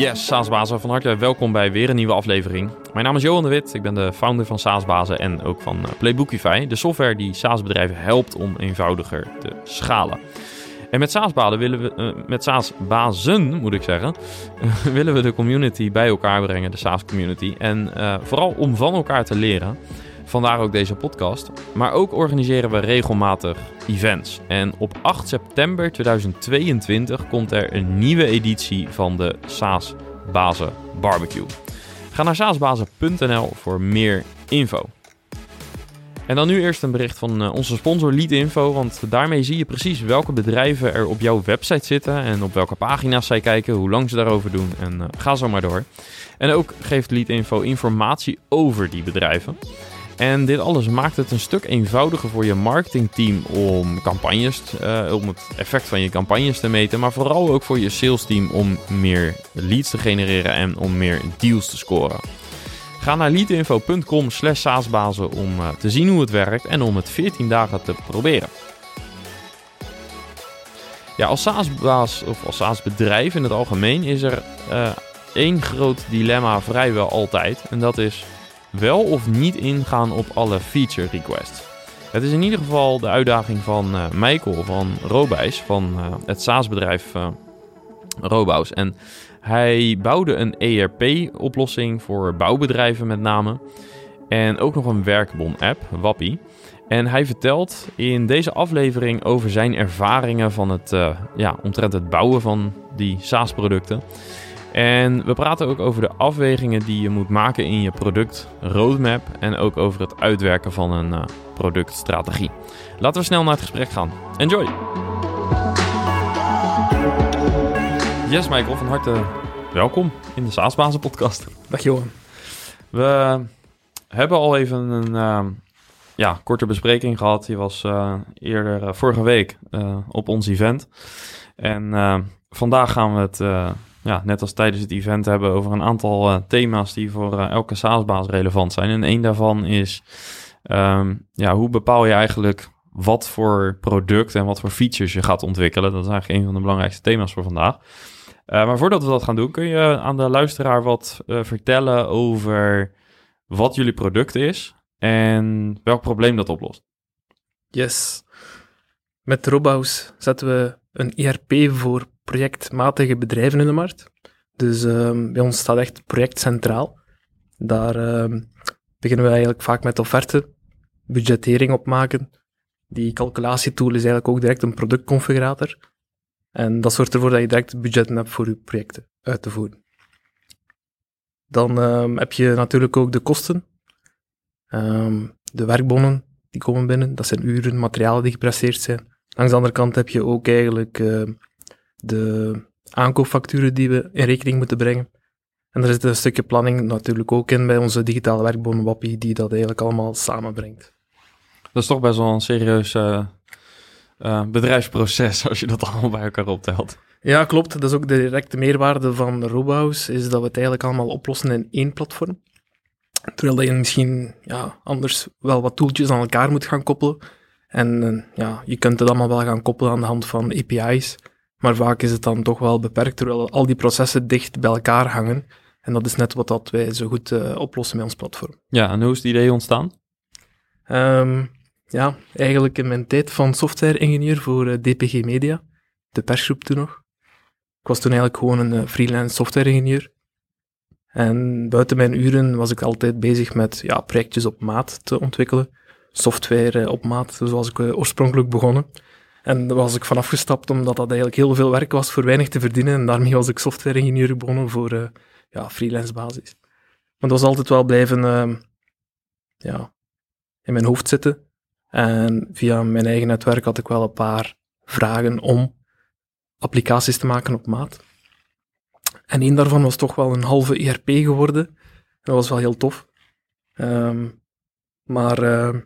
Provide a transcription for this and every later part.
Yes, Saasbazen, van harte welkom bij weer een nieuwe aflevering. Mijn naam is Johan de Wit, ik ben de founder van Saasbazen en ook van eh, Playbookify, de software die SaaS-bedrijven helpt om eenvoudiger te schalen. En met SaaSbazen willen we, uh, met SaaSbazen moet ik zeggen, willen we de community bij elkaar brengen, de SaaS community. En uh, vooral om van elkaar te leren. Vandaar ook deze podcast. Maar ook organiseren we regelmatig events. En op 8 september 2022 komt er een nieuwe editie van de SaaS Bazen Barbecue. Ga naar saasbazen.nl voor meer info. En dan nu eerst een bericht van onze sponsor Leadinfo, want daarmee zie je precies welke bedrijven er op jouw website zitten en op welke pagina's zij kijken, hoe lang ze daarover doen en uh, ga zo maar door. En ook geeft Leadinfo informatie over die bedrijven. En dit alles maakt het een stuk eenvoudiger voor je marketingteam om campagnes, uh, om het effect van je campagnes te meten, maar vooral ook voor je salesteam om meer leads te genereren en om meer deals te scoren. Ga naar leadinfo.com slash saasbazen om uh, te zien hoe het werkt en om het 14 dagen te proberen. Ja, als SaaS-baas of als SaaS-bedrijf in het algemeen is er uh, één groot dilemma vrijwel altijd. En dat is wel of niet ingaan op alle feature requests. Het is in ieder geval de uitdaging van uh, Michael van Robijs, van uh, het SaaS-bedrijf uh. En hij bouwde een ERP-oplossing voor bouwbedrijven met name. En ook nog een werkbon-app, Wappie. En hij vertelt in deze aflevering over zijn ervaringen van het, ja, omtrent het bouwen van die SaaS-producten. En we praten ook over de afwegingen die je moet maken in je product roadmap en ook over het uitwerken van een uh, productstrategie. Laten we snel naar het gesprek gaan. Enjoy! Yes, Michael, van harte welkom in de SaaSbazen podcast. Dag Johan. We hebben al even een uh, ja, korte bespreking gehad. Je was uh, eerder uh, vorige week op ons event. En vandaag gaan we het ja, net als tijdens het event hebben over een aantal uh, thema's die voor uh, elke SaaS-baas relevant zijn. En een daarvan is, um, ja, hoe bepaal je eigenlijk wat voor product en wat voor features je gaat ontwikkelen? Dat is eigenlijk een van de belangrijkste thema's voor vandaag. Uh, maar voordat we dat gaan doen, kun je aan de luisteraar wat vertellen over wat jullie product is en welk probleem dat oplost? Yes. Met Robhouse zetten we een ERP voor projectmatige bedrijven in de markt. Dus um, bij ons staat echt project centraal. Daar um, beginnen we eigenlijk vaak met offerte, budgettering opmaken. Die calculatietool is eigenlijk ook direct een productconfigurator. En dat zorgt ervoor dat je direct budgetten hebt voor je projecten uit te voeren. Dan um, heb je natuurlijk ook de kosten. de werkbonnen die komen binnen, dat zijn uren, materialen die gepresseerd zijn. Langs de andere kant heb je ook eigenlijk de aankoopfacturen die we in rekening moeten brengen. En er zit een stukje planning natuurlijk ook in bij onze digitale werkboom Wappie, die dat eigenlijk allemaal samenbrengt. Dat is toch best wel een serieus uh, uh, bedrijfsproces als je dat allemaal bij elkaar optelt. Ja, klopt. Dat is ook de directe meerwaarde van Robhouse, is dat we het eigenlijk allemaal oplossen in één platform. Terwijl je misschien ja, anders wel wat toeltjes aan elkaar moet gaan koppelen. En ja, je kunt het allemaal wel gaan koppelen aan de hand van API's. Maar vaak is het dan toch wel beperkt, terwijl al die processen dicht bij elkaar hangen. En dat is net wat dat wij zo goed uh, oplossen met ons platform. Ja, en hoe is het idee ontstaan? Um, ja, eigenlijk in mijn tijd van software-ingenieur voor uh, DPG Media, de persgroep toen nog. Ik was toen eigenlijk gewoon een uh, freelance software-ingenieur. En buiten mijn uren was ik altijd bezig met ja, projectjes op maat te ontwikkelen. Software op maat, zoals ik oorspronkelijk begonnen. En daar was ik vanaf gestapt omdat dat eigenlijk heel veel werk was voor weinig te verdienen. En daarmee was ik software-ingenieur begonnen voor uh, ja, freelance basis. Maar dat was altijd wel blijven uh, ja, in mijn hoofd zitten. En via mijn eigen netwerk had ik wel een paar vragen om applicaties te maken op maat. En één daarvan was toch wel een halve ERP geworden. Dat was wel heel tof. Um, maar uh,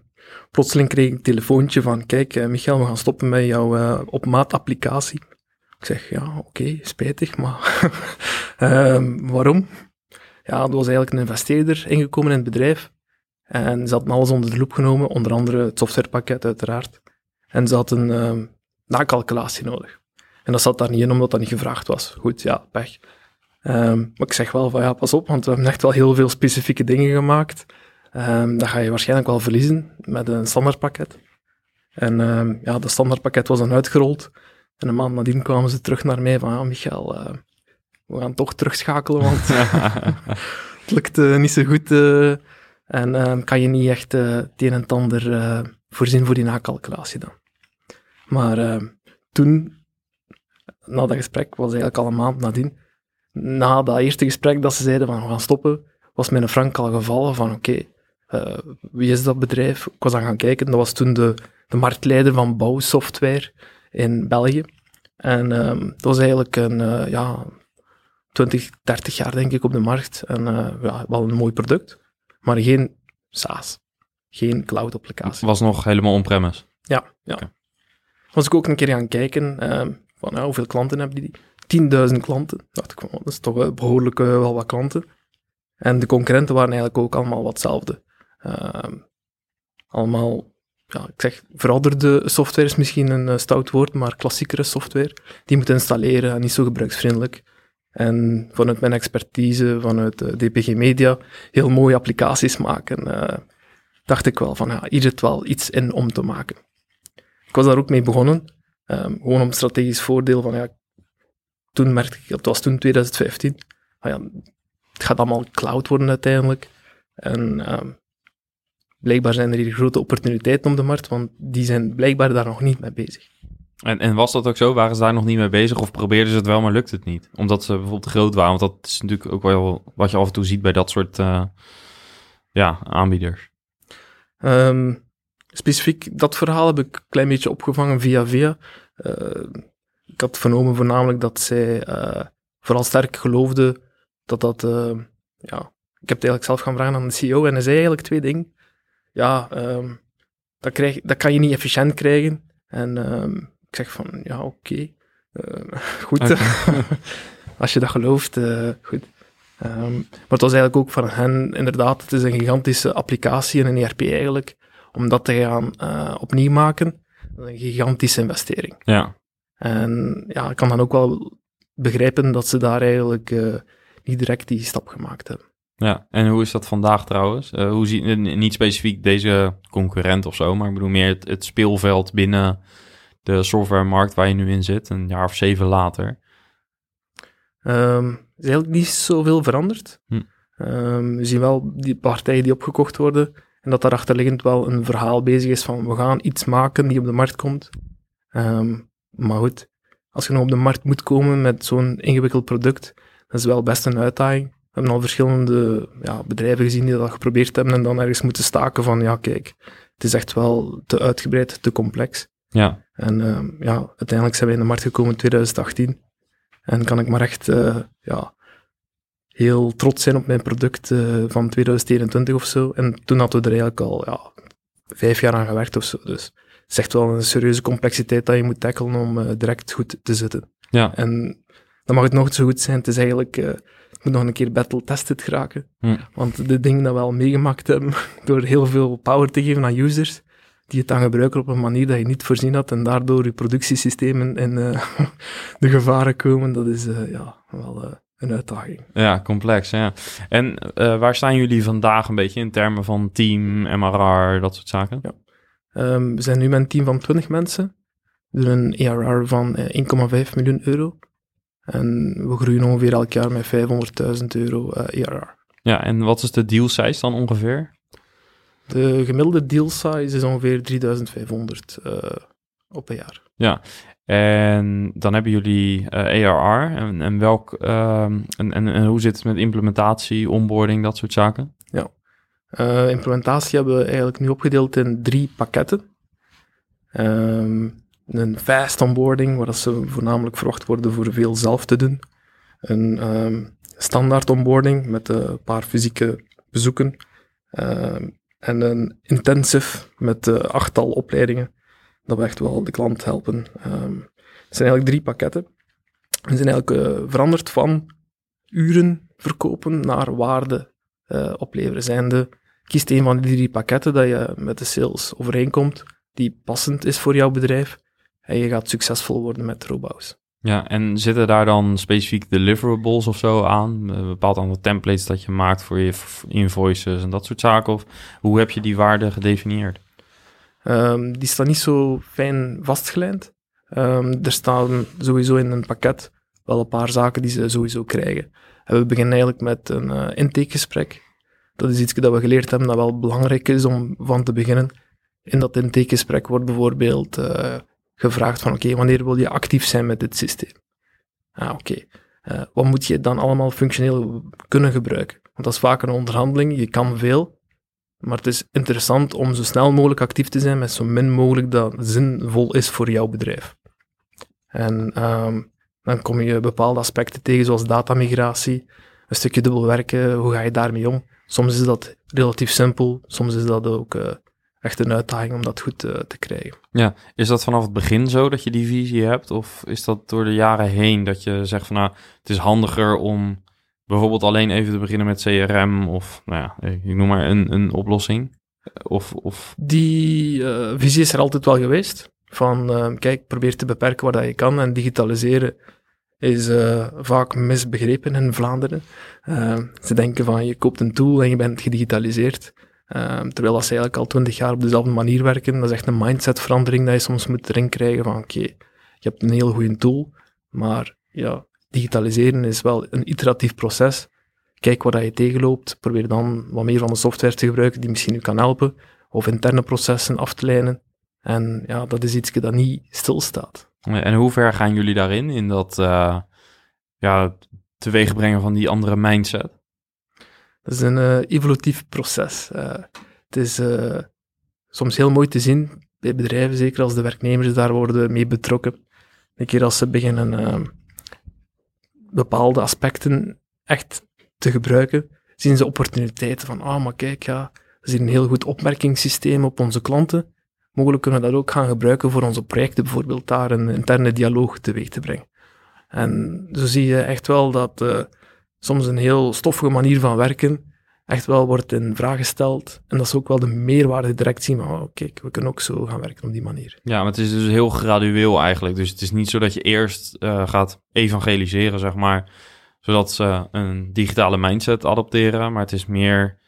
plotseling kreeg ik een telefoontje van, kijk uh, Michael, we gaan stoppen met jouw uh, op maat applicatie. Ik zeg, ja, oké, spijtig, maar um, waarom? Ja, er was eigenlijk een investeerder ingekomen in het bedrijf. En ze hadden alles onder de loep genomen, onder andere het softwarepakket uiteraard. En ze hadden een uh, nakalculatie nodig. En dat zat daar niet in, omdat dat niet gevraagd was. Goed, ja, pech. Ehm, maar ik zeg wel van ja, pas op, want we hebben echt wel heel veel specifieke dingen gemaakt. Um, dat ga je waarschijnlijk wel verliezen met een standaardpakket. En um, ja, dat standaardpakket was dan uitgerold. En een maand nadien kwamen ze terug naar mij van ja, Michael, uh, we gaan toch terugschakelen, want het lukt uh, niet zo goed. Uh, en kan je niet echt het een en ander voorzien voor die nakalculatie dan. Maar toen, na dat gesprek, was eigenlijk al een maand nadien, na dat eerste gesprek dat ze zeiden van we gaan stoppen, was mijn Frank al gevallen van oké, okay, uh, wie is dat bedrijf? Ik was aan gaan kijken, dat was toen de, de marktleider van bouwsoftware in België. En um, dat was eigenlijk een, uh, ja, 20, 30 jaar denk ik op de markt. En uh, ja, wel een mooi product, maar geen SaaS. Geen cloud-applicatie. Was nog helemaal on-premise? Ja, ja. Okay. Was ik ook een keer gaan kijken, um, van ja, hoeveel klanten hebben die? 10.000 klanten. Dacht ik van, dat is toch behoorlijk wel wat klanten. En de concurrenten waren eigenlijk ook allemaal wat hetzelfde. Uh, allemaal, ja, ik zeg, verouderde software is misschien een uh, stout woord, maar klassiekere software. Die moet installeren en niet zo gebruiksvriendelijk. En vanuit mijn expertise, vanuit uh, DPG Media, heel mooie applicaties maken. dacht ik wel van, ja, hier zit wel iets in om te maken. Ik was daar ook mee begonnen. Um, gewoon om strategisch voordeel van, ja, toen merkte ik, het was toen 2015, ah ja, het gaat allemaal cloud worden uiteindelijk. En uh, blijkbaar zijn er hier grote opportuniteiten op de markt, want die zijn blijkbaar daar nog niet mee bezig. En, en was dat ook zo? Waren ze daar nog niet mee bezig of probeerden ze het wel, maar lukt het niet? Omdat ze bijvoorbeeld groot waren, want dat is natuurlijk ook wel wat je af en toe ziet bij dat soort uh, ja, aanbieders. Um, specifiek dat verhaal heb ik een klein beetje opgevangen via via. Uh, ik had vernomen voornamelijk dat zij uh, vooral sterk geloofde dat dat, ja, ik heb het eigenlijk zelf gaan vragen aan de CEO en hij zei eigenlijk twee dingen. Ja, um, dat, krijg, dat kan je niet efficiënt krijgen. En um, ik zeg van, ja, oké, okay. uh, goed. Okay. Als je dat gelooft, uh, goed. Um, maar het was eigenlijk ook van hen, inderdaad, het is een gigantische applicatie en een ERP eigenlijk. Om dat te gaan uh, opnieuw maken, een gigantische investering. Ja. En ja, ik kan dan ook wel begrijpen dat ze daar eigenlijk uh, niet direct die stap gemaakt hebben. Ja, en hoe is dat vandaag trouwens? Uh, hoe zie, niet specifiek deze concurrent of zo, maar ik bedoel meer het, het speelveld binnen de softwaremarkt waar je nu in zit, een jaar of zeven later. Um, is eigenlijk niet zoveel veranderd. Hm. Um, we zien wel die partijen die opgekocht worden en dat daarachterliggend wel een verhaal bezig is van we gaan iets maken die op de markt komt. Um, maar goed, als je nog op de markt moet komen met zo'n ingewikkeld product, dat is wel best een uitdaging. We hebben al verschillende ja, bedrijven gezien die dat geprobeerd hebben en dan ergens moeten staken van, ja kijk, het is echt wel te uitgebreid, te complex. Ja. En uh, ja, uiteindelijk zijn wij in de markt gekomen in 2018. En kan ik maar echt uh, ja, heel trots zijn op mijn product uh, van 2021 of zo. En toen hadden we er eigenlijk al ja, vijf jaar aan gewerkt of zo. Dus het is echt wel een serieuze complexiteit dat je moet tackelen om uh, direct goed te zitten. Ja. En dan mag het nog zo goed zijn. Het is eigenlijk, moet nog een keer battle-tested geraken. Hm. Want de dingen dat we al meegemaakt hebben, door heel veel power te geven aan users, die het dan gebruiken op een manier dat je niet voorzien had en daardoor je productiesystemen in uh, de gevaren komen, dat is uh, ja, wel uh, een uitdaging. Ja, complex, ja. En waar staan jullie vandaag een beetje in termen van team, MRR, dat soort zaken? Ja. Um, we zijn nu met een team van 20 mensen. We doen een ERR van 1,5 miljoen euro. En we groeien ongeveer elk jaar met 500.000 euro ERR. Ja, en wat is de deal size dan ongeveer? De gemiddelde deal size is ongeveer 3500 uh, op een jaar. Ja, en dan hebben jullie uh, ARR. En, en, welk, en, en, en, hoe zit het met implementatie, onboarding, dat soort zaken? Ja, implementatie hebben we eigenlijk nu opgedeeld in drie pakketten. Um, een fast onboarding, waar ze voornamelijk verwacht worden voor veel zelf te doen. Een um, standaard onboarding met een paar fysieke bezoeken. Um, en een intensive met uh, achttal opleidingen. Dat we echt wel de klant helpen. Het zijn eigenlijk drie pakketten. We zijn eigenlijk uh, veranderd van uren verkopen naar waarde uh, opleveren. Zijnde, kiest een van die drie pakketten dat je met de sales overeenkomt, die passend is voor jouw bedrijf. En je gaat succesvol worden met Robouws. Ja, en zitten daar dan specifiek deliverables of zo aan? Een bepaald aantal templates dat je maakt voor je invoices en dat soort zaken? Of hoe heb je die waarden gedefinieerd? Um, die staan niet zo fijn vastgelijnd. Um, er staan sowieso in een pakket wel een paar zaken die ze sowieso krijgen. En we beginnen eigenlijk met een uh, intakegesprek. Dat is iets dat we geleerd hebben dat wel belangrijk is om van te beginnen. In dat intakegesprek wordt bijvoorbeeld uh, gevraagd van oké, wanneer wil je actief zijn met dit systeem? Ah, oké. Uh, wat moet je dan allemaal functioneel kunnen gebruiken? Want dat is vaak een onderhandeling, je kan veel, maar het is interessant om zo snel mogelijk actief te zijn met zo min mogelijk dat zinvol is voor jouw bedrijf. En um, dan kom je bepaalde aspecten tegen, zoals datamigratie, een stukje dubbel werken, hoe ga je daarmee om? Soms is dat relatief simpel, soms is dat ook uh, echt een uitdaging om dat goed uh, te krijgen. Ja, is dat vanaf het begin zo dat je die visie hebt? Of is dat door de jaren heen dat je zegt van nou, het is handiger om bijvoorbeeld alleen even te beginnen met CRM of nou ja, ik noem maar een, een oplossing? Of, of... Die uh, visie is er altijd wel geweest. Van uh, kijk, probeer te beperken wat je kan en digitaliseren is uh, vaak misbegrepen in Vlaanderen. ze denken van je koopt een tool en je bent gedigitaliseerd. Terwijl dat ze eigenlijk al twintig jaar op dezelfde manier werken. Dat is echt een mindsetverandering dat je soms moet erin krijgen van oké, je hebt een heel goede tool, maar ja, digitaliseren is wel een iteratief proces. Kijk wat je tegenloopt, probeer dan wat meer van de software te gebruiken die misschien u kan helpen, of interne processen af te leiden. En ja, dat is iets dat niet stilstaat. En hoe ver gaan jullie daarin, in dat uh, ja, teweegbrengen van die andere mindset? Dat is een uh, evolutief proces. Uh, het is soms heel mooi te zien bij bedrijven, zeker als de werknemers daar worden mee betrokken. Een keer als ze beginnen bepaalde aspecten echt te gebruiken, zien ze opportuniteiten van, ah, maar kijk, ja, we zien een heel goed opmerkingssysteem op onze klanten. Mogelijk kunnen we dat ook gaan gebruiken voor onze projecten, bijvoorbeeld daar een interne dialoog teweeg te brengen. En zo zie je echt wel dat soms een heel stoffige manier van werken echt wel wordt in vraag gesteld. En dat is ook wel de meerwaarde direct zien van, oh, kijk, we kunnen ook zo gaan werken op die manier. Ja, maar het is dus heel gradueel eigenlijk. Dus het is niet zo dat je eerst uh, gaat evangeliseren, zeg maar, zodat ze een digitale mindset adopteren. Maar het is meer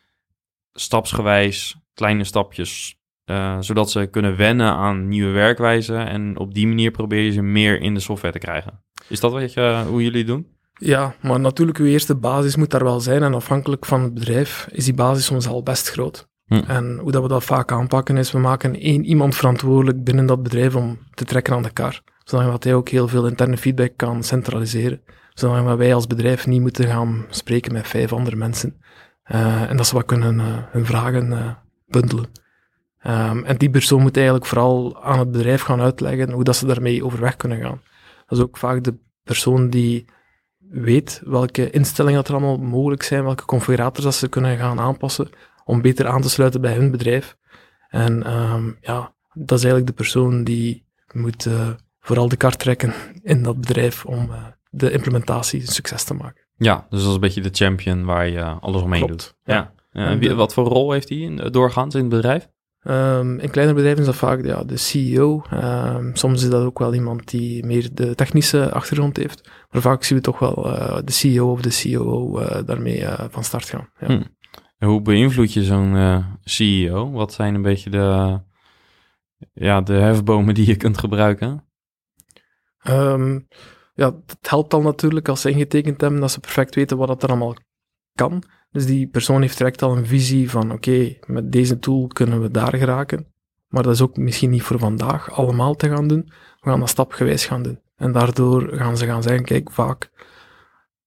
stapsgewijs, kleine stapjes, uh, zodat ze kunnen wennen aan nieuwe werkwijzen. En op die manier probeer je ze meer in de software te krijgen. Is dat wat je, hoe jullie doen? Ja, maar natuurlijk, uw eerste basis moet daar wel zijn. En afhankelijk van het bedrijf is die basis soms al best groot. Hm. En hoe dat we dat vaak aanpakken is, we maken één iemand verantwoordelijk binnen dat bedrijf om te trekken aan de kar. Zodat hij ook heel veel interne feedback kan centraliseren. Zodat wij als bedrijf niet moeten gaan spreken met vijf andere mensen. Uh, en dat ze wat kunnen uh, hun vragen uh, bundelen. Um, en die persoon moet eigenlijk vooral aan het bedrijf gaan uitleggen hoe dat ze daarmee overweg kunnen gaan. Dat is ook vaak de persoon die weet welke instellingen dat er allemaal mogelijk zijn, welke configurators dat ze kunnen gaan aanpassen om beter aan te sluiten bij hun bedrijf. En um, ja, dat is eigenlijk de persoon die moet uh, vooral de kar trekken in dat bedrijf om uh, de implementatie een succes te maken. Ja, dus dat is een beetje de champion waar je alles omheen doet. Ja. ja. En wie, wat voor rol heeft hij doorgaans in het bedrijf? Um, in kleine bedrijven is dat vaak ja, de CEO. Um, soms is dat ook wel iemand die meer de technische achtergrond heeft. Maar vaak zien we toch wel uh, de CEO of de COO uh, eh, daarmee uh, van start gaan. Ja. Hmm. En hoe beïnvloed je zo'n CEO? Wat zijn een beetje de, ja, de hefbomen die je kunt gebruiken? Um, ja, het helpt dan natuurlijk als ze ingetekend hebben dat ze perfect weten wat dat er allemaal kan. Dus die persoon heeft direct al een visie van oké, met deze tool kunnen we daar geraken. Maar dat is ook misschien niet voor vandaag allemaal te gaan doen. We gaan dat stapgewijs gaan doen. En daardoor gaan ze gaan zeggen, kijk, vaak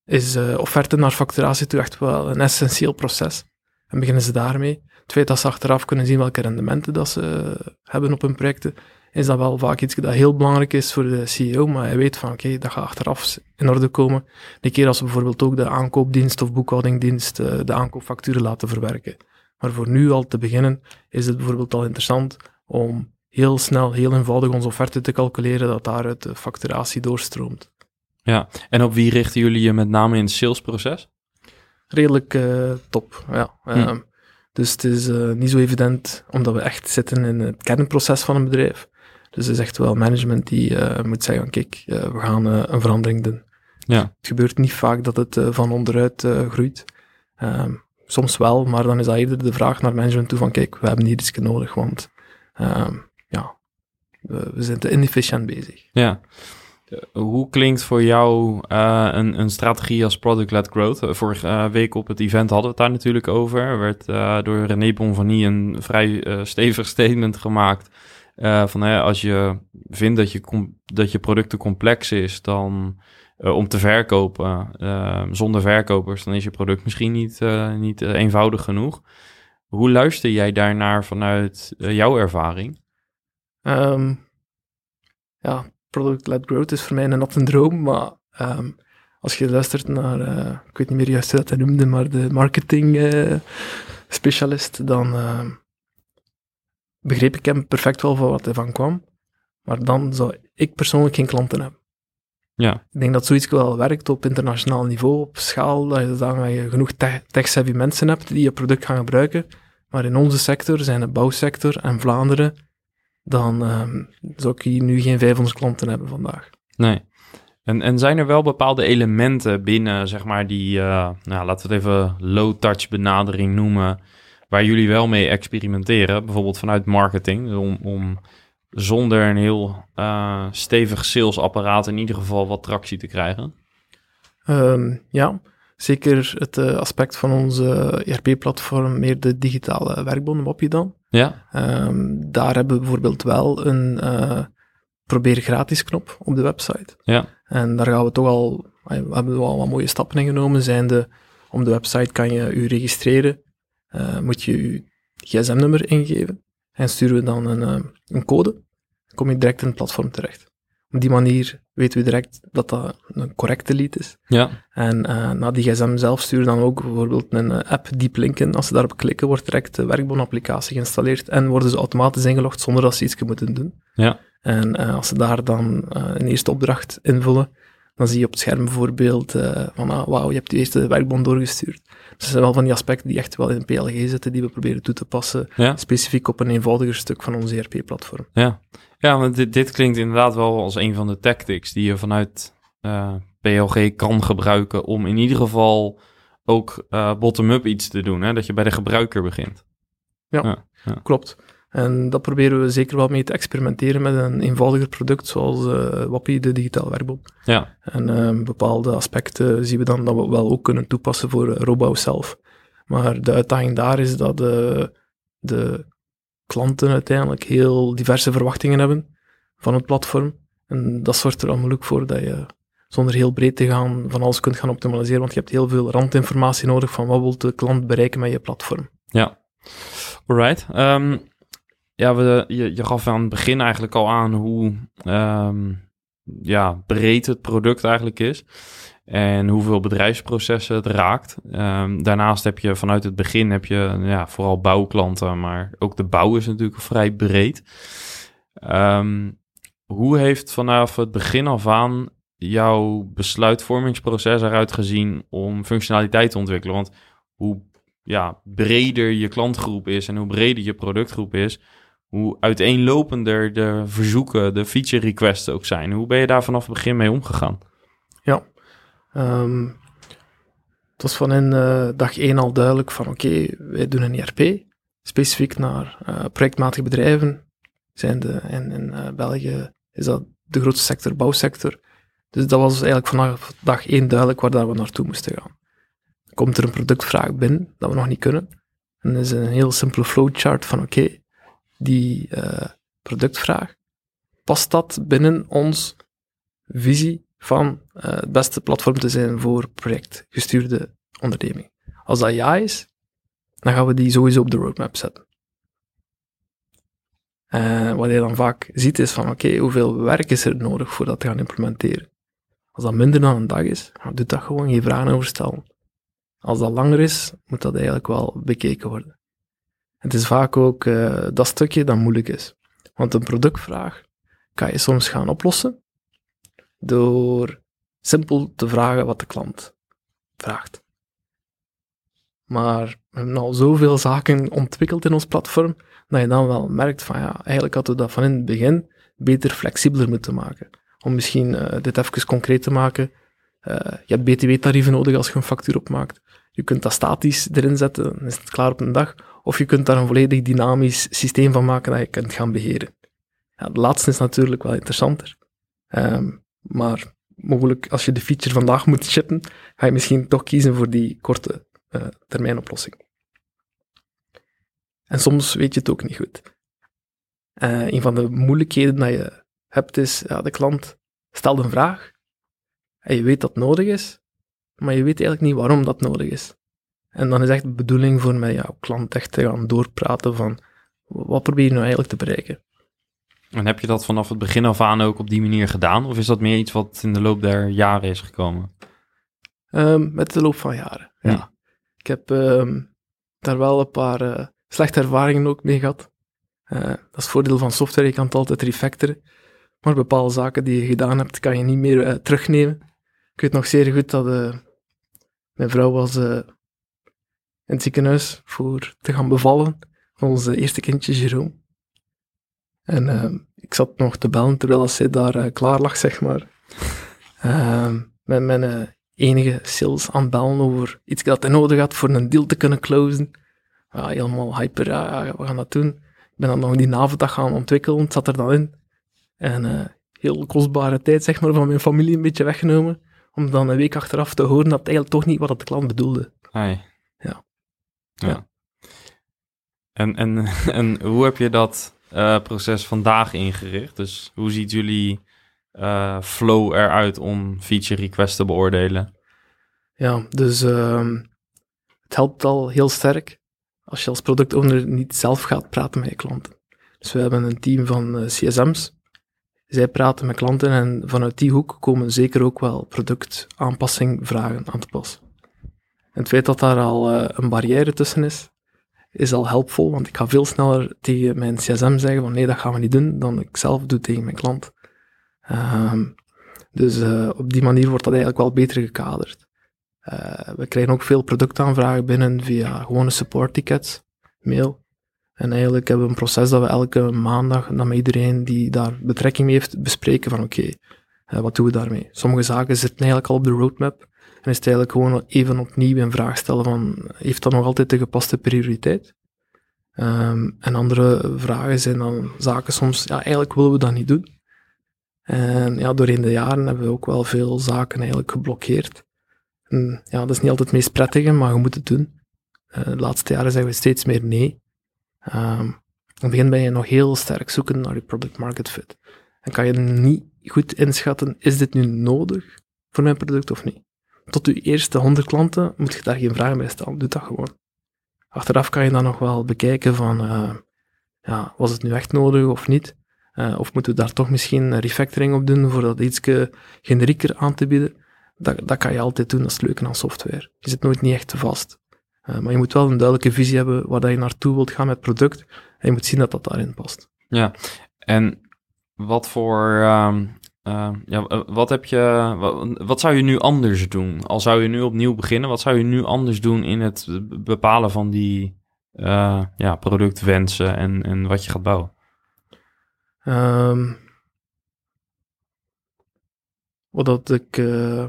is uh, offerte naar facturatie toe echt wel een essentieel proces. En beginnen ze daarmee. Het feit dat ze achteraf kunnen zien welke rendementen dat ze hebben op hun projecten, is dat wel vaak iets dat heel belangrijk is voor de CEO, maar hij weet van oké, dat gaat achteraf in orde komen. De keer als we bijvoorbeeld ook de aankoopdienst of boekhoudingdienst uh, de aankoopfacturen laten verwerken. Maar voor nu al te beginnen is het bijvoorbeeld al interessant om heel snel, heel eenvoudig onze offerte te calculeren, dat daaruit de facturatie doorstroomt. Ja, en op wie richten jullie je met name in het salesproces? Redelijk uh, top, ja. Hm. Uh, dus het is uh, niet zo evident, omdat we echt zitten in het kernproces van een bedrijf Dus het is echt wel management die uh, moet zeggen, kijk, uh, we gaan uh, een verandering doen. Ja. Het gebeurt niet vaak dat het van onderuit groeit. Um, soms wel, maar dan is dat eerder de vraag naar management toe van, kijk, we hebben hier iets nodig, want um, ja, we, we, zijn te inefficiënt bezig. Ja. Hoe klinkt voor jou een, een, strategie als product-led growth? Vorige week op het event hadden we het daar natuurlijk over. Er werd door René Bonvanie een vrij stevig statement gemaakt. Van als je vindt dat je, dat je product te complex is dan, om te verkopen zonder verkopers, dan is je product misschien niet, niet eenvoudig genoeg. Hoe luister jij daarnaar vanuit jouw ervaring? Um, ja, product-led growth is voor mij een natte droom, maar um, als je luistert naar, ik weet niet meer juist hoe dat noemde, maar de marketing specialist, dan uh, begreep ik hem perfect wel van wat hij van kwam. Maar dan zou ik persoonlijk geen klanten hebben. Ja. Ik denk dat zoiets wel werkt op internationaal niveau, op schaal, dat je dan je genoeg tech-savvy mensen hebt die je product gaan gebruiken. Maar in onze sector, zijn de bouwsector en Vlaanderen, dan um, zou ik hier nu geen 500 klanten hebben vandaag. Nee. En, en zijn er wel bepaalde elementen binnen, zeg maar, die, uh, nou, laten we het even low-touch benadering noemen, waar jullie wel mee experimenteren, bijvoorbeeld vanuit marketing, om, om zonder een heel uh, stevig salesapparaat in ieder geval wat tractie te krijgen? Um, ja, zeker het uh, aspect van onze ERP-platform, meer de digitale werkbonden, op je dan. Ja. Um, daar hebben we bijvoorbeeld wel een uh, probeer gratis knop op de website. Ja. En daar gaan we toch al, we hebben we al wat mooie stappen in genomen. Zijnde, om de website kan je je registreren, uh, moet je je gsm-nummer ingeven en sturen we dan een, uh, een code. Dan kom je direct in het platform terecht. Op die manier weten we direct dat dat een correcte lead is. Ja. En uh, na die gsm zelf sturen dan ook bijvoorbeeld een app diep linken. Als ze daarop klikken, wordt direct de werkbon-applicatie geïnstalleerd en worden ze automatisch ingelogd zonder dat ze iets moeten doen. Ja. En als ze daar dan een eerste opdracht invullen, dan zie je op het scherm bijvoorbeeld van, ah, wauw, je hebt de eerste werkbon doorgestuurd. Dus dat zijn wel van die aspecten die echt wel in PLG zitten, die we proberen toe te passen, ja. specifiek op een eenvoudiger stuk van ons ERP-platform. Ja, ja want dit, dit klinkt inderdaad wel als een van de tactics die je vanuit uh, PLG kan gebruiken om in ieder geval ook uh, bottom-up iets te doen. Hè? Dat je bij de gebruiker begint. Ja, ja, ja, klopt. En dat proberen we zeker wel mee te experimenteren met een eenvoudiger product zoals uh, Wappie, de digitale werkbom. Ja. En bepaalde aspecten zien we dan dat we wel ook kunnen toepassen voor Robouw zelf. Maar de uitdaging daar is dat de klanten uiteindelijk heel diverse verwachtingen hebben van het platform. En dat zorgt er al moeilijk voor dat je zonder heel breed te gaan van alles kunt gaan optimaliseren, want je hebt heel veel randinformatie nodig van wat wil de klant bereiken met je platform. Ja, alright. Um, ja, we, je, gaf aan het begin eigenlijk al aan hoe um, ja, breed het product eigenlijk is en hoeveel bedrijfsprocessen het raakt. Um, daarnaast heb je vanuit het begin heb je ja, vooral bouwklanten, maar ook de bouw is natuurlijk vrij breed. Um, hoe heeft vanaf het begin af aan jouw besluitvormingsproces eruit gezien om functionaliteit te ontwikkelen? Want hoe ja, breder je klantgroep is en hoe breder je productgroep is, hoe uiteenlopender de verzoeken, de feature requests ook zijn. Hoe ben je daar vanaf het begin mee omgegaan? Ja, um, het was van in uh, dag 1 al duidelijk van oké, wij doen een ERP, specifiek naar uh, projectmatige bedrijven. Zijn de, in in uh, België is dat de grootste sector, bouwsector. Dus dat was eigenlijk vanaf dag 1 duidelijk waar we naartoe moesten gaan. Komt er een productvraag binnen dat we nog niet kunnen. En is een heel simpele flowchart van oké, die productvraag, past dat binnen ons visie van uh, het beste platform te zijn voor projectgestuurde onderneming. Als dat ja is, dan gaan we die sowieso op de roadmap zetten. En wat je dan vaak ziet is van, oké, hoeveel werk is er nodig voor dat te gaan implementeren? Als dat minder dan een dag is, dan doe dat gewoon, geen vragen over stellen. Als dat langer is, moet dat eigenlijk wel bekeken worden. Het is vaak ook uh, dat stukje dat moeilijk is. Want een productvraag kan je soms gaan oplossen, door simpel te vragen wat de klant vraagt. Maar we hebben al zoveel zaken ontwikkeld in ons platform, dat je dan wel merkt van ja, eigenlijk hadden we dat van in het begin beter, flexibeler moeten maken. Om misschien uh, dit even concreet te maken. Uh, je hebt btw-tarieven nodig als je een factuur opmaakt. Je kunt dat statisch erin zetten, dan is het klaar op een dag. Of je kunt daar een volledig dynamisch systeem van maken dat je kunt gaan beheren. Ja, het laatste is natuurlijk wel interessanter. Um, maar mogelijk, als je de feature vandaag moet shippen, ga je misschien toch kiezen voor die korte uh, termijn oplossing. En soms weet je het ook niet goed. Uh, een van de moeilijkheden dat je hebt is, ja, de klant stelt een vraag en je weet dat het nodig is, maar je weet eigenlijk niet waarom dat nodig is. En dan is echt de bedoeling voor mij, jouw klant echt te gaan doorpraten van, wat probeer je nou eigenlijk te bereiken? En heb je dat vanaf het begin af aan ook op die manier gedaan? Of is dat meer iets wat in de loop der jaren is gekomen? Um, met de loop van jaren, ja. ja. Ik heb um, daar wel een paar uh, slechte ervaringen ook mee gehad. Uh, dat is het voordeel van software, je kan het altijd refactoren. Maar bepaalde zaken die je gedaan hebt, kan je niet meer uh, terugnemen. Ik weet nog zeer goed dat mijn vrouw was in het ziekenhuis voor te gaan bevallen. Ons eerste kindje, Jerome. En uh, ik zat nog te bellen terwijl zij daar uh, klaar lag, zeg maar. Uh, met mijn uh, enige sales aan bellen over iets dat hij nodig had voor een deal te kunnen closen. Ja, helemaal hyper, ja, we gaan dat doen. Ik ben dan nog die navendag gaan ontwikkelen, het zat er dan in. En heel kostbare tijd, zeg maar, van mijn familie een beetje weggenomen. Om dan een week achteraf te horen dat eigenlijk toch niet wat de klant bedoelde. Ai. Ja. ja. ja. En, en, en hoe heb je dat uh, proces vandaag ingericht? Dus hoe ziet jullie uh, flow eruit om feature requests te beoordelen? Ja, dus uh, het helpt al heel sterk als je als productowner niet zelf gaat praten met je klanten. Dus we hebben een team van uh, CSM's. Zij praten met klanten en vanuit die hoek komen zeker ook wel productaanpassing vragen aan te pas. En het feit dat daar al een barrière tussen is, is al helpvol, want ik ga veel sneller tegen mijn CSM zeggen van nee, dat gaan we niet doen, dan ik zelf doe tegen mijn klant. Um, dus uh, op die manier wordt dat eigenlijk wel beter gekaderd. Uh, we krijgen ook veel productaanvragen binnen via gewone support tickets, mail. En eigenlijk hebben we een proces dat we elke maandag dan met iedereen die daar betrekking mee heeft bespreken van oké, uh, wat doen we daarmee? Sommige zaken zitten eigenlijk al op de roadmap. En is het eigenlijk gewoon even opnieuw een vraag stellen van, heeft dat nog altijd de gepaste prioriteit? Um, en andere vragen zijn dan zaken soms, ja, eigenlijk willen we dat niet doen. En ja, doorheen de jaren hebben we ook wel veel zaken eigenlijk geblokkeerd. En ja, dat is niet altijd het meest prettige, maar je moet het doen. Uh, de laatste jaren zeggen we steeds meer nee. Um, in het begin ben je nog heel sterk zoeken naar je product market fit. En kan je niet goed inschatten, is dit nu nodig voor mijn product of niet? tot je eerste 100 klanten moet je daar geen vragen bij stellen. Doe dat gewoon. Achteraf kan je dan nog wel bekijken van, uh, ja, was het nu echt nodig of niet? Uh, of moeten we daar toch misschien een refactoring op doen voor dat iets generieker aan te bieden? Dat, dat kan je altijd doen, dat is het leuke aan software. Je zit nooit niet echt vast. Uh, maar je moet wel een duidelijke visie hebben waar dat je naartoe wilt gaan met het product. En je moet zien dat dat daarin past. Ja, en wat voor um, uh, ja, wat heb je, wat, wat, zou je nu anders doen? Al zou je nu opnieuw beginnen, wat zou je nu anders doen in het bepalen van die uh, ja, productwensen en, en wat je gaat bouwen? Um, wat dat ik uh,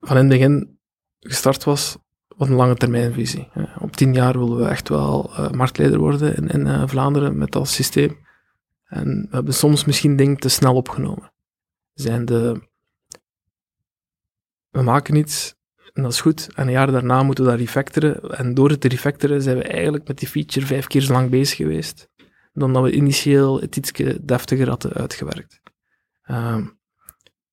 van in het begin gestart was, wat een lange termijnvisie. op tien jaar willen we echt wel marktleider worden in, in Vlaanderen met dat systeem. En we hebben soms misschien dingen te snel opgenomen. Zijn de... We maken iets en dat is goed. En een jaar daarna moeten we dat refactoren. En door het te refactoren zijn we eigenlijk met die feature vijf keer zo lang bezig geweest. Dan dat we initieel het iets deftiger hadden uitgewerkt. Uh,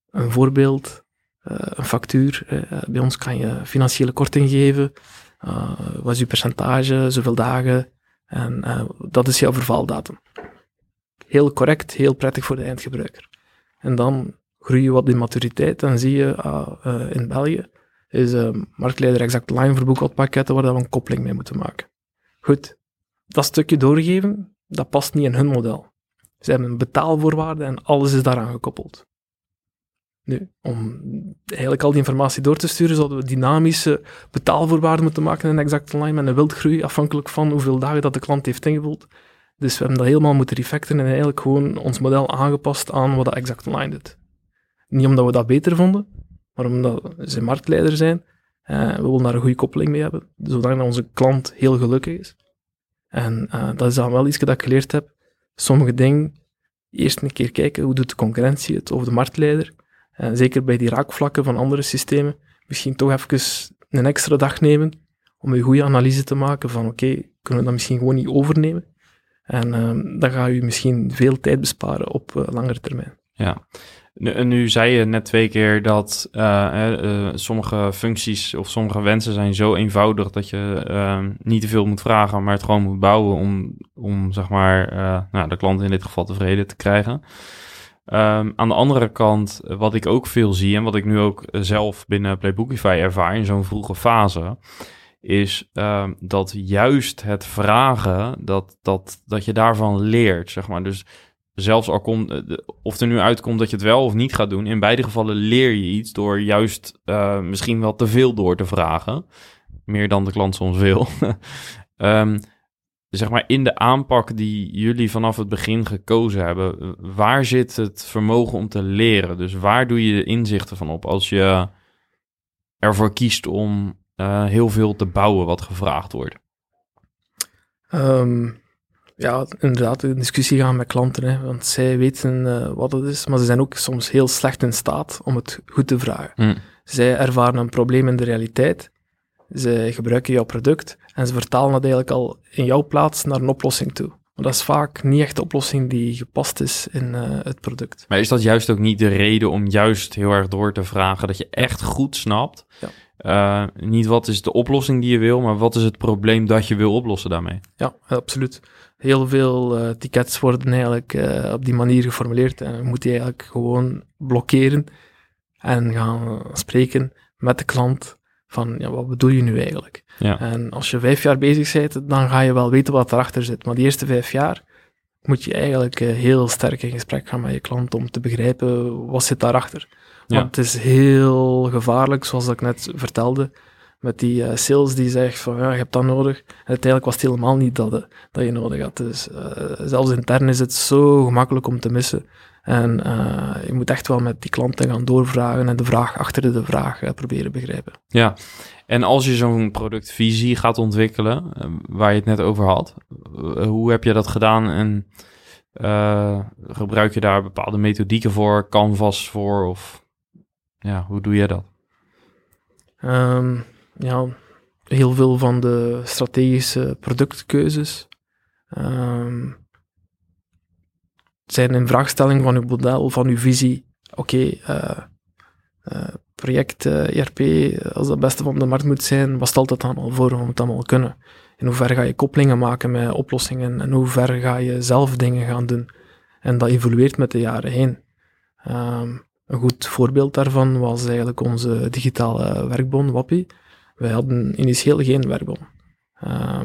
een voorbeeld, een factuur. Uh, bij ons kan je financiële korting geven. Eh, wat is je percentage, zoveel dagen. En dat is jouw vervaldatum heel correct, heel prettig voor de eindgebruiker. En dan groei je wat in maturiteit en zie je ah, in België is marktleider exact line voor boekhoudpakketten waar we een koppeling mee moeten maken. Goed, dat stukje doorgeven, dat past niet in hun model. Ze hebben een betaalvoorwaarde en alles is daaraan gekoppeld. Nu, om eigenlijk al die informatie door te sturen, zouden we dynamische betaalvoorwaarden moeten maken in exact line met een wildgroei, afhankelijk van hoeveel dagen dat de klant heeft ingevuld. Dus we hebben dat helemaal moeten refactoren en eigenlijk gewoon ons model aangepast aan wat Exact Online doet. Niet omdat we dat beter vonden, maar omdat ze marktleider zijn. Uh, we willen daar een goede koppeling mee hebben, zodat onze klant heel gelukkig is. En uh, dat is dan wel iets dat ik geleerd heb. Sommige dingen, eerst een keer kijken hoe doet de concurrentie het of de marktleider. Uh, zeker bij die raakvlakken van andere systemen. Misschien toch even een extra dag nemen om een goede analyse te maken van oké, kunnen we dat misschien gewoon niet overnemen? En dan ga je misschien veel tijd besparen op uh, langere termijn. Ja, nu, nu, zei je net twee keer dat uh, sommige functies of sommige wensen zijn zo eenvoudig dat je ehm, niet te veel moet vragen, maar het gewoon moet bouwen om, om zeg maar, nou, de klant in dit geval tevreden te krijgen. Um, aan de andere kant, wat ik ook veel zie en wat ik nu ook zelf binnen Playbookify ervaar in zo'n vroege fase, is uh, dat juist het vragen, dat, dat, dat je daarvan leert, zeg maar. Dus zelfs al komt, eh, of er nu uitkomt dat je het wel of niet gaat doen, in beide gevallen leer je iets door juist misschien wel te veel door te vragen. Meer dan de klant soms wil. um, zeg maar in de aanpak die jullie vanaf het begin gekozen hebben, waar zit het vermogen om te leren? Dus waar doe je de inzichten van op als je ervoor kiest om uh, heel veel te bouwen wat gevraagd wordt? Um, ja, inderdaad, in discussie gaan met klanten, hè, want zij weten uh, wat het is, maar ze zijn ook soms heel slecht in staat om het goed te vragen. Mm. Zij ervaren een probleem in de realiteit, ze gebruiken jouw product en ze vertalen dat eigenlijk al in jouw plaats naar een oplossing toe. Maar dat is vaak niet echt de oplossing die gepast is in uh, het product. Maar is dat juist ook niet de reden om juist heel erg door te vragen, dat je echt goed snapt ja. Uh, niet wat is de oplossing die je wil, maar wat is het probleem dat je wil oplossen daarmee? Ja, absoluut. Heel veel uh, tickets worden eigenlijk uh, op die manier geformuleerd en moet je eigenlijk gewoon blokkeren en gaan spreken met de klant van ja, wat bedoel je nu eigenlijk? Ja. En als je vijf jaar bezig bent, dan ga je wel weten wat erachter zit. Maar die eerste vijf jaar moet je eigenlijk heel sterk in gesprek gaan met je klant om te begrijpen wat zit daarachter. Want het is heel gevaarlijk, zoals ik net vertelde, met die uh, sales die zegt van ja, je hebt dat nodig. En uiteindelijk was het helemaal niet dat, uh, dat je nodig had. Dus uh, zelfs intern is het zo gemakkelijk om te missen. En je moet echt wel met die klanten gaan doorvragen en de vraag achter de vraag proberen begrijpen. Ja, en als je zo'n productvisie gaat ontwikkelen, waar je het net over had, hoe heb je dat gedaan en gebruik je daar bepaalde methodieken voor, canvas voor of ja, hoe doe jij dat? Um, ja, heel veel van de strategische productkeuzes um, zijn in vraagstelling van uw model, van uw visie. Oké, uh, uh, project ERP, als dat het beste van de markt moet zijn, wat stelt dat dan al voor om het allemaal kunnen? In hoeverre ga je koppelingen maken met oplossingen en hoe ver ga je zelf dingen gaan doen? En dat evolueert met de jaren heen. Um, een goed voorbeeld daarvan was eigenlijk onze digitale werkbon, Wappie. Wij hadden initieel geen werkbon. Uh,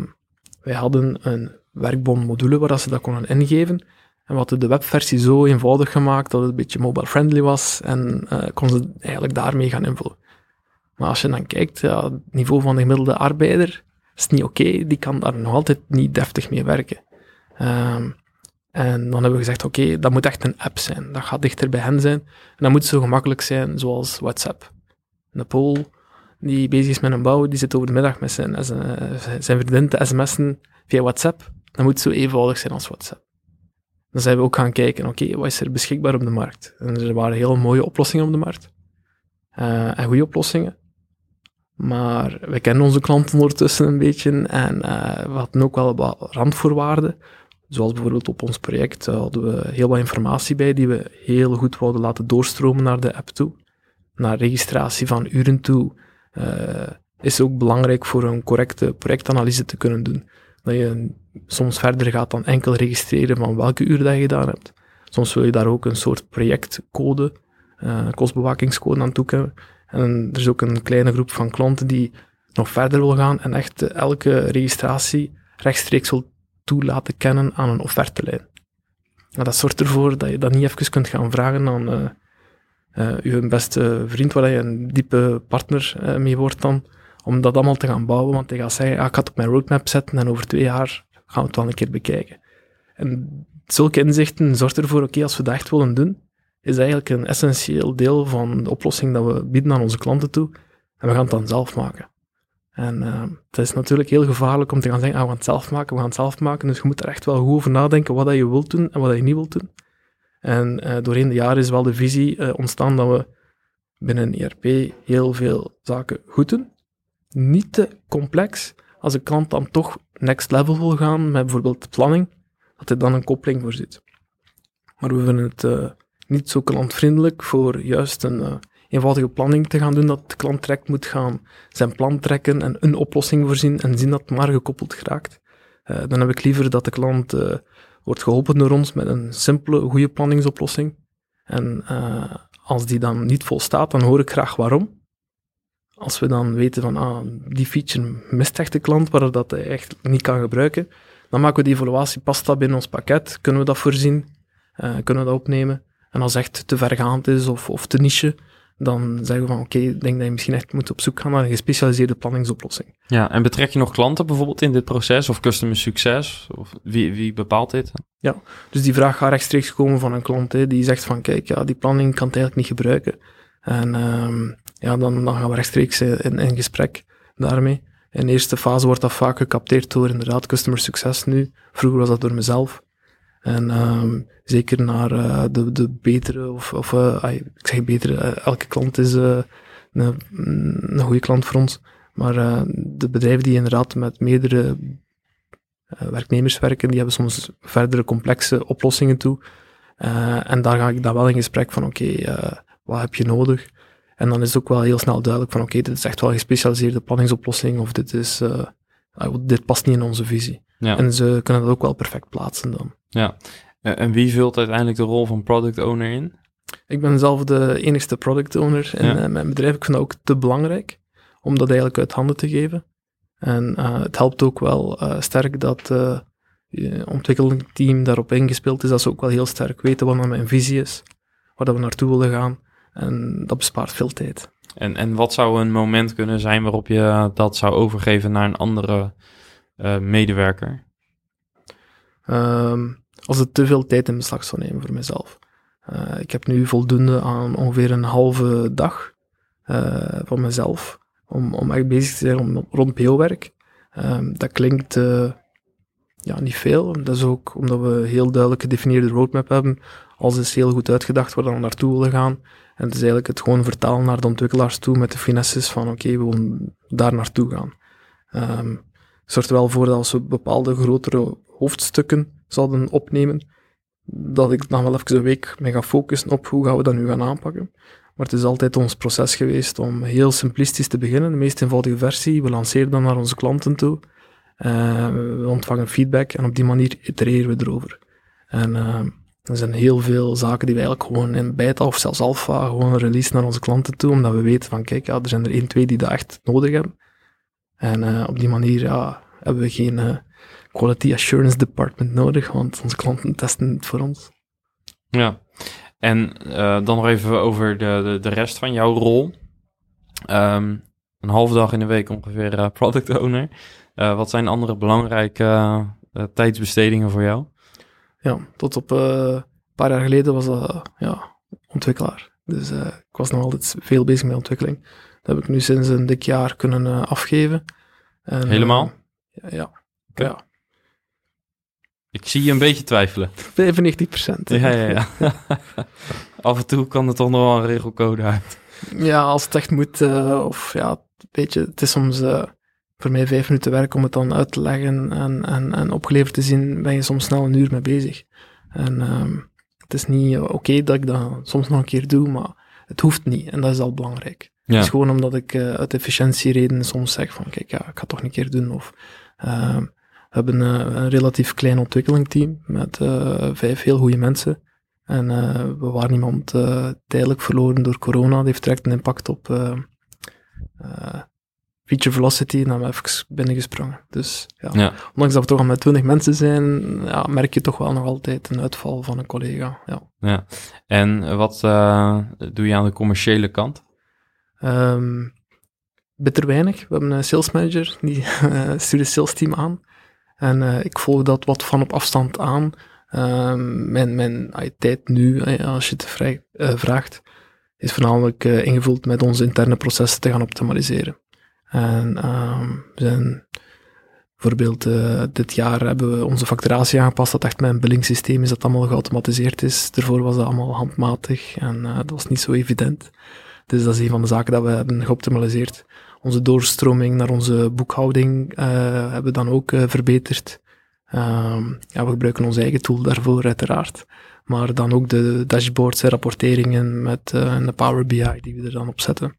wij hadden een werkbon-module waar ze dat konden ingeven. En we hadden de webversie zo eenvoudig gemaakt dat het een beetje mobile-friendly was en uh, kon ze eigenlijk daarmee gaan invullen. Maar als je dan kijkt, ja, het niveau van de gemiddelde arbeider is niet oké, die kan daar nog altijd niet deftig mee werken. Uh, en dan hebben we gezegd, oké, dat moet echt een app zijn. Dat gaat dichter bij hen zijn. En dat moet zo gemakkelijk zijn zoals WhatsApp. Een Pool die bezig is met een bouw, die zit overmiddag met zijn, zijn vriendin sms'en via WhatsApp. Dat moet zo eenvoudig zijn als WhatsApp. Dan zijn we ook gaan kijken, oké, wat is er beschikbaar op de markt? En er waren heel mooie oplossingen op de markt. Uh, en goede oplossingen. Maar we kennen onze klanten ondertussen een beetje en uh, we hadden ook wel wat randvoorwaarden Zoals bijvoorbeeld op ons project uh, hadden we heel wat informatie bij die we heel goed wouden laten doorstromen naar de app toe. Naar registratie van uren toe uh, is ook belangrijk voor een correcte projectanalyse te kunnen doen. Dat je soms verder gaat dan enkel registreren van welke uren dat je gedaan hebt. Soms wil je daar ook een soort projectcode, uh, kostbewakingscode aan toekennen. En er is ook een kleine groep van klanten die nog verder wil gaan en echt elke registratie rechtstreeks wil toe laten kennen aan een offertelijn. Nou, dat zorgt ervoor dat je dat niet even kunt gaan vragen aan uh, uh, je beste vriend, waar je een diepe partner mee wordt dan, om dat allemaal te gaan bouwen, want hij gaat zeggen, ah, ik ga het op mijn roadmap zetten en over twee jaar gaan we het wel een keer bekijken. En zulke inzichten zorgt ervoor, oké, als we dat echt willen doen, is eigenlijk een essentieel deel van de oplossing dat we bieden aan onze klanten toe. En we gaan het dan zelf maken. En uh, het is natuurlijk heel gevaarlijk om te gaan zeggen, ah, we gaan het zelf maken, we gaan het zelf maken. Dus je moet er echt wel goed over nadenken wat dat je wilt doen en wat je niet wilt doen. En uh, doorheen de jaren is wel de visie uh, ontstaan dat we binnen ERP heel veel zaken goed doen. Niet te complex. Als een klant dan toch next level wil gaan, met bijvoorbeeld planning, dat hij dan een koppeling voor zit. Maar we vinden het niet zo klantvriendelijk voor juist een eenvoudige planning te gaan doen, dat de klant direct moet gaan zijn plan trekken en een oplossing voorzien en zien dat het maar gekoppeld geraakt. Uh, dan heb ik liever dat de klant uh, wordt geholpen door ons met een simpele, goede planningsoplossing. En uh, als die dan niet volstaat, dan hoor ik graag waarom. Als we dan weten van, ah, die feature mist echt de klant, waar dat hij echt niet kan gebruiken, dan maken we die evaluatie, past dat binnen ons pakket, kunnen we dat voorzien, kunnen we dat opnemen. En als het echt te vergaand is of, of te niche, dan zeggen we van oké, ik denk dat je misschien echt moet op zoek gaan naar een gespecialiseerde planningsoplossing. Ja, en betrek je nog klanten bijvoorbeeld in dit proces of customer succes? Of wie, wie bepaalt dit? Ja, dus die vraag gaat rechtstreeks komen van een klant hè, die zegt van kijk, ja, die planning kan het eigenlijk niet gebruiken. En um, ja, dan, dan gaan we rechtstreeks in, gesprek daarmee. In de eerste fase wordt dat vaak gecapteerd door inderdaad customer succes nu. Vroeger was dat door mezelf. En um, zeker naar uh, de, de betere, of, of uh, ik zeg betere, uh, elke klant is een, een goede klant voor ons. Maar de bedrijven die inderdaad met meerdere werknemers werken, die hebben soms verdere complexe oplossingen toe. en daar ga ik dan wel in gesprek van, oké, okay, wat heb je nodig? En dan is het ook wel heel snel duidelijk van, oké, okay, dit is echt wel een gespecialiseerde planningsoplossing, of dit is, dit past niet in onze visie. Ja. En ze kunnen dat ook wel perfect plaatsen dan. Ja, en wie vult uiteindelijk de rol van product owner in? Ik ben zelf de enigste product owner in ja. Eh, mijn bedrijf. Ik vind dat ook te belangrijk om dat eigenlijk uit handen te geven. En uh, het helpt ook wel uh, sterk dat uh, het ontwikkelingsteam daarop ingespeeld is, dat ze ook wel heel sterk weten wat mijn visie is, waar dat we naartoe willen gaan. En dat bespaart veel tijd. En, en wat zou een moment kunnen zijn waarop je dat zou overgeven naar een andere medewerker? Um, als het te veel tijd in beslag zou nemen voor mezelf. Uh, ik heb nu voldoende aan ongeveer een halve dag uh, van mezelf om, om echt bezig te zijn om, rond PO-werk. Um, dat klinkt ja, niet veel. Dat is ook omdat we heel duidelijk gedefinieerde roadmap hebben. Alles is heel goed uitgedacht waar we naartoe willen gaan. En het is eigenlijk het gewoon vertalen naar de ontwikkelaars toe met de finesses van oké, we willen daar naartoe gaan. Um, zorgt er wel voor dat als we bepaalde grotere hoofdstukken zouden opnemen, dat ik dan wel even een week mee ga focussen op hoe gaan we dat nu gaan aanpakken. Maar het is altijd ons proces geweest om heel simplistisch te beginnen, de meest eenvoudige versie. We lanceren dan naar onze klanten toe. Uh, we ontvangen feedback en op die manier itereren we erover. En uh, er zijn heel veel zaken die we eigenlijk gewoon in beta of zelfs alpha gewoon release naar onze klanten toe, omdat we weten van kijk, ja, er zijn er één, twee die dat echt nodig hebben. En uh, op die manier ja, hebben we geen quality assurance department nodig, want onze klanten testen het voor ons. Ja, en uh, dan nog even over de, de, de rest van jouw rol. Um, een halve dag in de week ongeveer product owner. Wat zijn andere belangrijke tijdsbestedingen voor jou? Ja, tot op een paar jaar geleden was dat ja, ontwikkelaar. Dus ik was nog altijd veel bezig met ontwikkeling. Dat heb ik nu sinds een dik jaar kunnen afgeven. En, Helemaal? ja. ja. ja. Ik zie je een beetje twijfelen. 95 procent. Ja, ja, ja. Af en toe kan er toch nog wel een regelcode uit. Ja, als het echt moet, uh, of ja, weet je, het is soms uh, voor mij vijf minuten werk om het dan uit te leggen en, en, en opgeleverd te zien, ben je soms snel een uur mee bezig. En um, het is niet oké okay dat ik dat soms nog een keer doe, maar het hoeft niet en dat is al belangrijk. Ja. Het is gewoon omdat ik uh, uit efficiëntiereden soms zeg van, kijk, ja, ik ga het toch een keer doen, of... Uh, we hebben uh, een relatief klein ontwikkelingsteam met uh, vijf heel goede mensen. En we waren iemand tijdelijk verloren door corona. Dat heeft direct een impact op feature velocity. Hebben we even binnengesprongen. Dus ja, ja. ondanks dat we toch al met twintig mensen zijn, ja, merk je toch wel nog altijd een uitval van een collega. Ja. ja. En wat doe je aan de commerciële kant? Um, bitter weinig. We hebben een sales manager, die stuurt het sales team aan. En uh, ik volg dat wat van op afstand aan Ehm, mijn, mijn tijd nu, eh, als je het vrij, eh, vraagt, is voornamelijk eh, ingevuld met onze interne processen te gaan optimaliseren. En ehm, we bijvoorbeeld eh, dit jaar hebben we onze facturatie aangepast, dat echt met een billingsysteem is, dat allemaal geautomatiseerd is. Daarvoor was dat allemaal handmatig en eh, dat was niet zo evident. Dus dat is een van de zaken dat we hebben geoptimaliseerd. Onze doorstroming naar onze boekhouding eh, hebben we dan ook verbeterd. Ehm, ja, we gebruiken onze eigen tool daarvoor, uiteraard. Maar dan ook de dashboards en rapporteringen met eh, de Power BI die we er dan op zetten.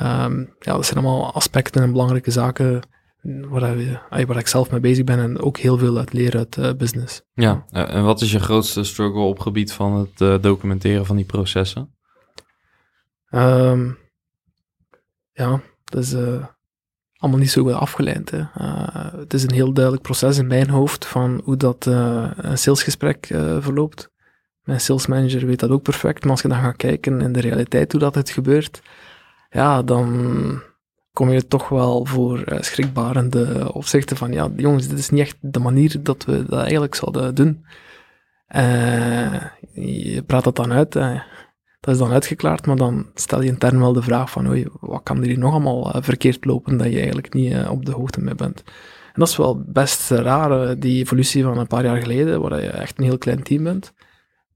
Ehm, ja, dat zijn allemaal aspecten en belangrijke zaken waar, we, waar ik zelf mee bezig ben en ook heel veel uit leren uit eh, business. Ja, eh, en wat is je grootste struggle op gebied van het eh, documenteren van die processen? Ehm, ja, dat is allemaal niet zo goed afgeleid. Hè. Het is een heel duidelijk proces in mijn hoofd van hoe dat een salesgesprek verloopt. Mijn salesmanager weet dat ook perfect, maar als je dan gaat kijken in de realiteit hoe dat het gebeurt, ja, dan kom je toch wel voor eh, schrikbarende opzichten van, ja, jongens, dit is niet echt de manier dat we dat eigenlijk zouden doen. Eh, je praat dat dan uit, eh, dat is dan uitgeklaard, maar dan stel je intern wel de vraag van, oei, wat kan er hier nog allemaal verkeerd lopen dat je eigenlijk niet op de hoogte mee bent. En dat is wel best raar, die evolutie van een paar jaar geleden, waar je echt een heel klein team bent.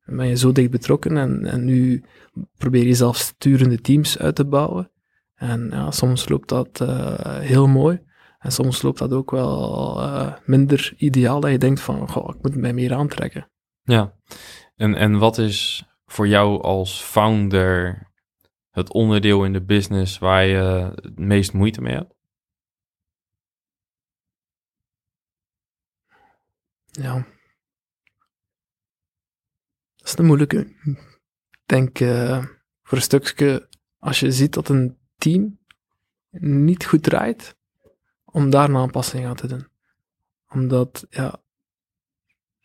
Dan ben je zo dicht betrokken en, en nu probeer je zelf sturende teams uit te bouwen. En ja, soms loopt dat eh, heel mooi. En soms loopt dat ook wel eh, minder ideaal, dat je denkt van, goh, ik moet mij meer aantrekken. Ja, en, en wat is voor jou als founder het onderdeel in de business waar je het meest moeite mee hebt? Ja. Dat is een moeilijke. Ik denk eh, voor een stukje, als je ziet dat een team niet goed draait, om daar een aanpassing aan te doen. Omdat, ja,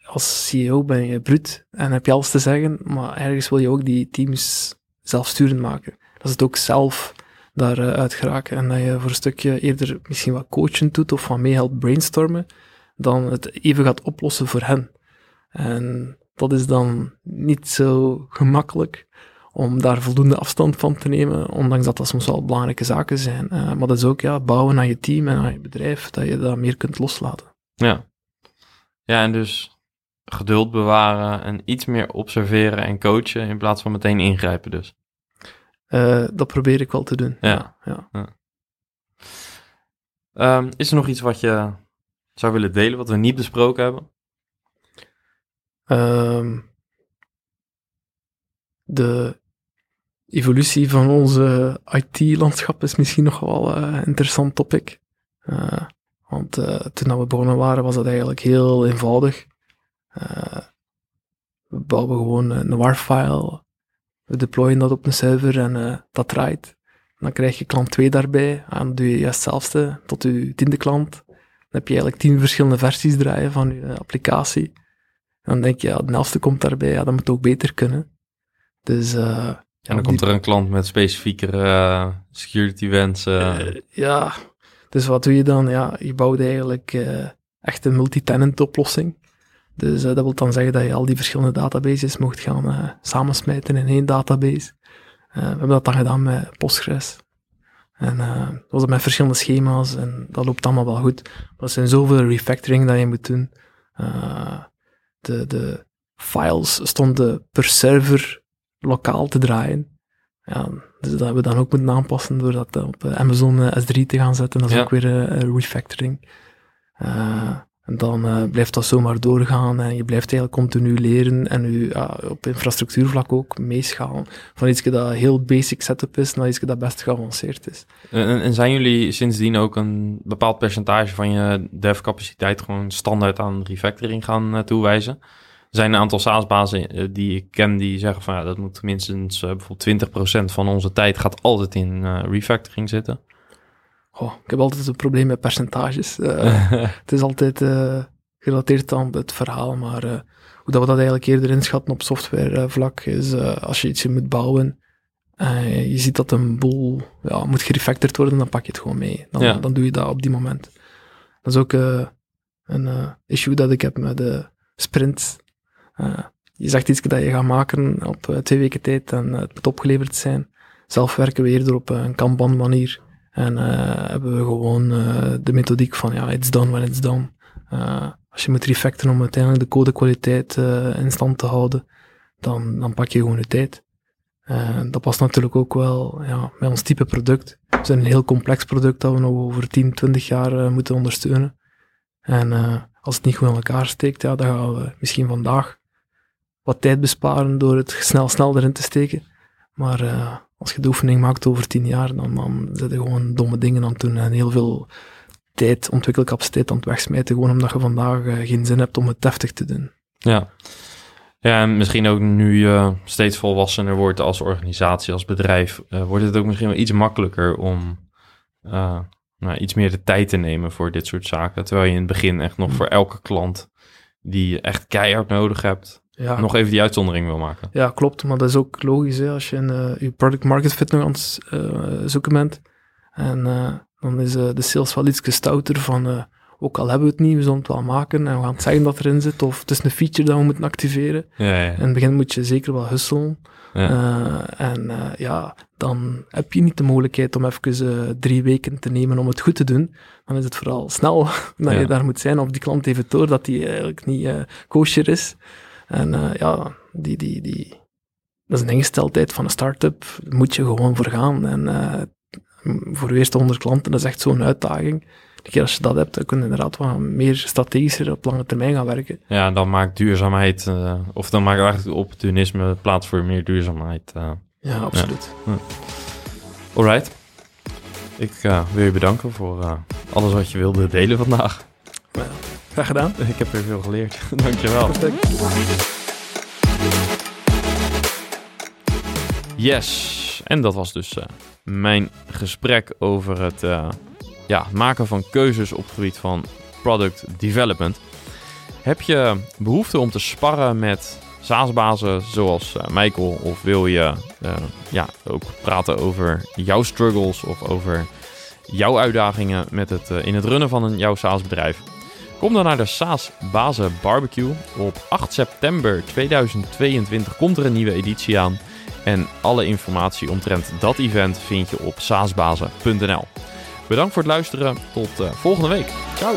als CEO ben je bruut en heb je alles te zeggen, maar ergens wil je ook die teams zelfsturend maken. Dat ze het ook zelf daaruit geraken en dat je voor een stukje eerder misschien wat coachen doet of wat mee helpt brainstormen, dan het even gaat oplossen voor hen. En dat is dan niet zo gemakkelijk om daar voldoende afstand van te nemen, ondanks dat dat soms wel belangrijke zaken zijn. Uh, maar dat is ook ja, bouwen aan je team en aan je bedrijf, dat je dat meer kunt loslaten. Ja. Ja, en dus geduld bewaren en iets meer observeren en coachen in plaats van meteen ingrijpen dus. Uh, dat probeer ik wel te doen. Ja. ja, ja. Um, is er nog iets wat je zou willen delen, wat we niet besproken hebben? Um, de evolutie van onze IT-landschap is misschien nog wel een uh, interessant topic. Uh, want uh, toen we begonnen waren, was dat eigenlijk heel eenvoudig. we bouwen gewoon een WAR-file, we deployen dat op een server en dat draait. Dan krijg je klant 2 daarbij, en dan doe je hetzelfde tot je tiende klant. Dan heb je eigenlijk tien verschillende versies draaien van je applicatie. Dan denk je, ja, de komt daarbij, ja, dat moet ook beter kunnen. Dus, uh, en dan komt die... er een klant met specifiekere uh, security wensen. Uh, ja, dus wat doe je dan? Ja, je bouwt eigenlijk echt een multi-tenant oplossing. Dus dat wil dan zeggen dat je al die verschillende databases mocht gaan samensmijten in één database. we hebben dat dan gedaan met Postgres. En dat was met verschillende schema's en dat loopt allemaal wel goed. Maar er zijn zoveel refactoring dat je moet doen. De, de files stonden per server lokaal te draaien. Ja, dus dat hebben we dan ook moeten aanpassen door dat op Amazon S3 te gaan zetten. Dat is ja. ook weer een refactoring. Uh, dan uh, blijft dat zomaar doorgaan en je blijft eigenlijk continu leren en uh, op infrastructuurvlak ook meeschalen. Van iets dat heel basic setup is naar iets dat best geavanceerd is. En, en, zijn jullie sindsdien ook een bepaald percentage van je dev-capaciteit gewoon standaard aan refactoring gaan toewijzen? Er zijn een aantal SaaS-bazen die ik ken die zeggen van ja, dat moet minstens bijvoorbeeld 20% van onze tijd gaat altijd in refactoring zitten. Oh, ik heb altijd een probleem met percentages. Uh, het is altijd gerelateerd aan het verhaal, maar hoe dat we dat eigenlijk eerder inschatten op softwarevlak is als je iets moet bouwen je ziet dat een boel ja, moet gerefactored worden, dan pak je het gewoon mee. Dan, ja. dan doe je dat op die moment. Dat is ook een issue dat ik heb met de sprint je zegt iets dat je gaat maken op twee weken tijd en het moet opgeleverd zijn. Zelf werken we eerder op een Kanban manier. En hebben we gewoon de methodiek van ja, it's done when it's done. als je moet refactoren om uiteindelijk de codekwaliteit in stand te houden, dan, dan pak je gewoon je tijd. Uh, dat past natuurlijk ook wel ja, bij ons type product. We zijn een heel complex product dat we nog over 10, 20 jaar moeten ondersteunen. En als het niet goed in elkaar steekt, ja, dan gaan we misschien vandaag wat tijd besparen door het snel, snel erin te steken. Maar als je de oefening maakt over 10 jaar, dan, dan zit je gewoon domme dingen aan het doen en heel veel tijd, ontwikkelcapaciteit aan het wegsmijten, gewoon omdat je vandaag geen zin hebt om het deftig te doen. Ja, ja, en misschien ook nu je steeds volwassener wordt als organisatie, als bedrijf, uh, wordt het ook misschien wel iets makkelijker om uh, nou, iets meer de tijd te nemen voor dit soort zaken. Terwijl je in het begin echt nog mm. voor elke klant die je echt keihard nodig hebt, ja. nog even die uitzondering wil maken. Ja, klopt. Maar dat is ook logisch hè, als je in uh, je product market fit nog aan het zoeken bent. En dan is de sales wel iets stouter van ook al hebben we het niet, we zullen het wel maken en we gaan het zeggen dat erin zit. Of het is een feature dat we moeten activeren. Ja, ja. In het begin moet je zeker wel hustelen. En ja, dan heb je niet de mogelijkheid om even drie weken te nemen om het goed te doen. Dan is het vooral snel dat je daar moet zijn. Of die klant het door dat die eigenlijk niet kosher is. En ja, die, die, die, dat is een ingesteldheid van een start-up. Daar moet je gewoon voor gaan. En voor de eerste honderd klanten, dat is echt zo'n uitdaging keer als je dat hebt, dan kun je inderdaad wat meer strategischer op lange termijn gaan werken. Ja, dan maakt duurzaamheid, uh, of dan maakt eigenlijk opportunisme plaats voor meer duurzaamheid. Uh, ja, absoluut. Ja. Alright. Ik wil je bedanken voor alles wat je wilde delen vandaag. Ja, graag gedaan. Ik heb weer veel geleerd. Dankjewel. Perfect. Yes. En dat was dus mijn gesprek over het ja, maken van keuzes op het gebied van product development. Heb je behoefte om te sparren met SaaS-bazen zoals uh, Michael? Of wil je ja, ook praten over jouw struggles of over jouw uitdagingen met het, in het runnen van een, jouw SaaS-bedrijf? Kom dan naar de SaaS Bazen Barbecue. Op 8 september 2022 komt er een nieuwe editie aan. En alle informatie omtrent dat event vind je op saasbazen.nl. Bedankt voor het luisteren. Tot uh, volgende week. Ciao.